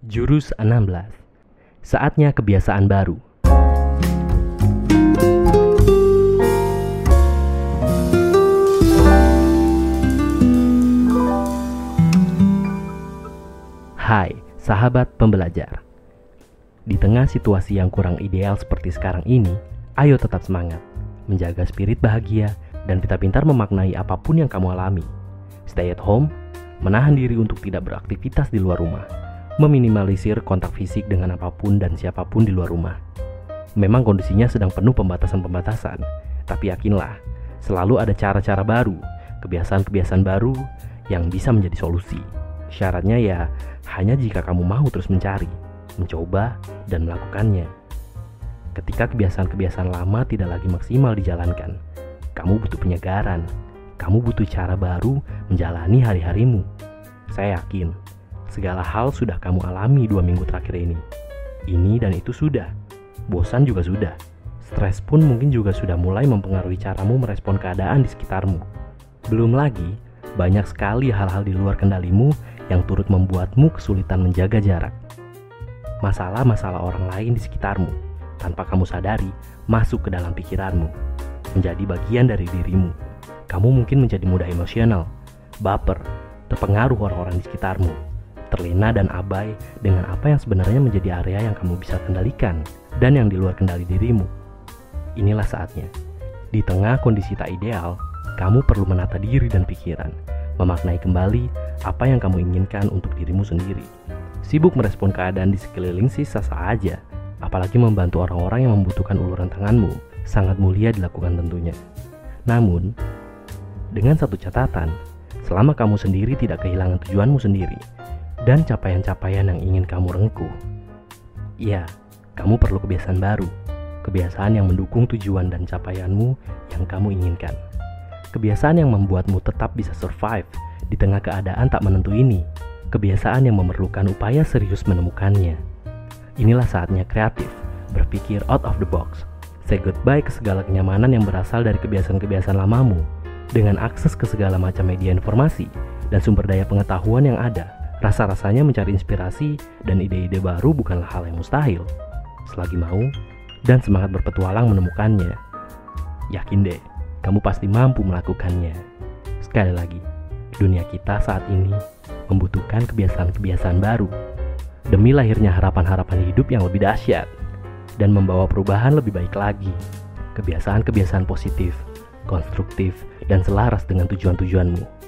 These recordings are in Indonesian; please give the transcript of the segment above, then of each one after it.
Jurus 16 Saatnya kebiasaan baru. Hai, sahabat pembelajar. Di tengah situasi yang kurang ideal seperti sekarang ini Ayo tetap semangat. Menjaga spirit bahagia Dan pintar-pintar memaknai apa pun yang kamu alami. Stay at home Menahan diri untuk tidak beraktivitas di luar rumah meminimalisir kontak fisik dengan apa pun dan siapa pun di luar rumah. Memang kondisinya sedang penuh pembatasan-pembatasan, tapi yakinlah, selalu ada cara-cara baru, kebiasaan-kebiasaan baru yang bisa menjadi solusi. Syaratnya ya hanya jika kamu mau terus mencari, mencoba, dan melakukannya. Ketika kebiasaan-kebiasaan lama tidak lagi maksimal dijalankan, kamu butuh penyegaran, kamu butuh cara baru menjalani hari-harimu. Saya yakin Segala hal sudah kamu alami dua minggu terakhir ini. Ini dan itu sudah. Bosan juga sudah. Stres pun mungkin juga sudah mulai mempengaruhi caramu merespon keadaan di sekitarmu. Belum lagi, banyak sekali hal-hal di luar kendalimu yang turut membuatmu kesulitan menjaga jarak. Masalah-masalah orang lain di sekitarmu, tanpa kamu sadari, masuk ke dalam pikiranmu, menjadi bagian dari dirimu. Kamu mungkin menjadi mudah emosional, baper, terpengaruh orang-orang di sekitarmu, terlena dan abai dengan apa yang sebenarnya menjadi area yang kamu bisa kendalikan dan yang di luar kendali dirimu. Inilah saatnya. Di tengah kondisi tak ideal, kamu perlu menata diri dan pikiran, memaknai kembali apa yang kamu inginkan untuk dirimu sendiri. Sibuk merespon keadaan di sekeliling sih sah-sah aja, apalagi membantu orang-orang yang membutuhkan uluran tanganmu, sangat mulia dilakukan tentunya. Namun, dengan satu catatan, selama kamu sendiri tidak kehilangan tujuanmu sendiri, dan capaian-capaian yang ingin kamu rengkuh. Ya, kamu perlu kebiasaan baru, kebiasaan yang mendukung tujuan dan capaianmu yang kamu inginkan. Kebiasaan yang membuatmu tetap bisa survive di tengah keadaan tak menentu ini. Kebiasaan yang memerlukan upaya serius menemukannya. Inilah saatnya kreatif, berpikir out of the box. Say goodbye ke segala kenyamanan yang berasal dari kebiasaan-kebiasaan lamamu dengan akses ke segala macam media informasi dan sumber daya pengetahuan yang ada Rasa-rasanya mencari inspirasi dan ide-ide baru bukanlah hal yang mustahil. Selagi mau dan semangat berpetualang menemukannya. Yakin deh, kamu pasti mampu melakukannya. Sekali lagi, dunia kita saat ini membutuhkan kebiasaan-kebiasaan baru demi lahirnya harapan-harapan hidup yang lebih dahsyat dan membawa perubahan lebih baik lagi. Kebiasaan-kebiasaan positif, konstruktif, dan selaras dengan tujuan-tujuanmu.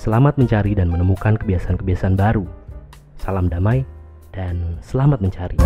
Selamat mencari dan menemukan kebiasaan-kebiasaan baru. Salam damai dan selamat mencari.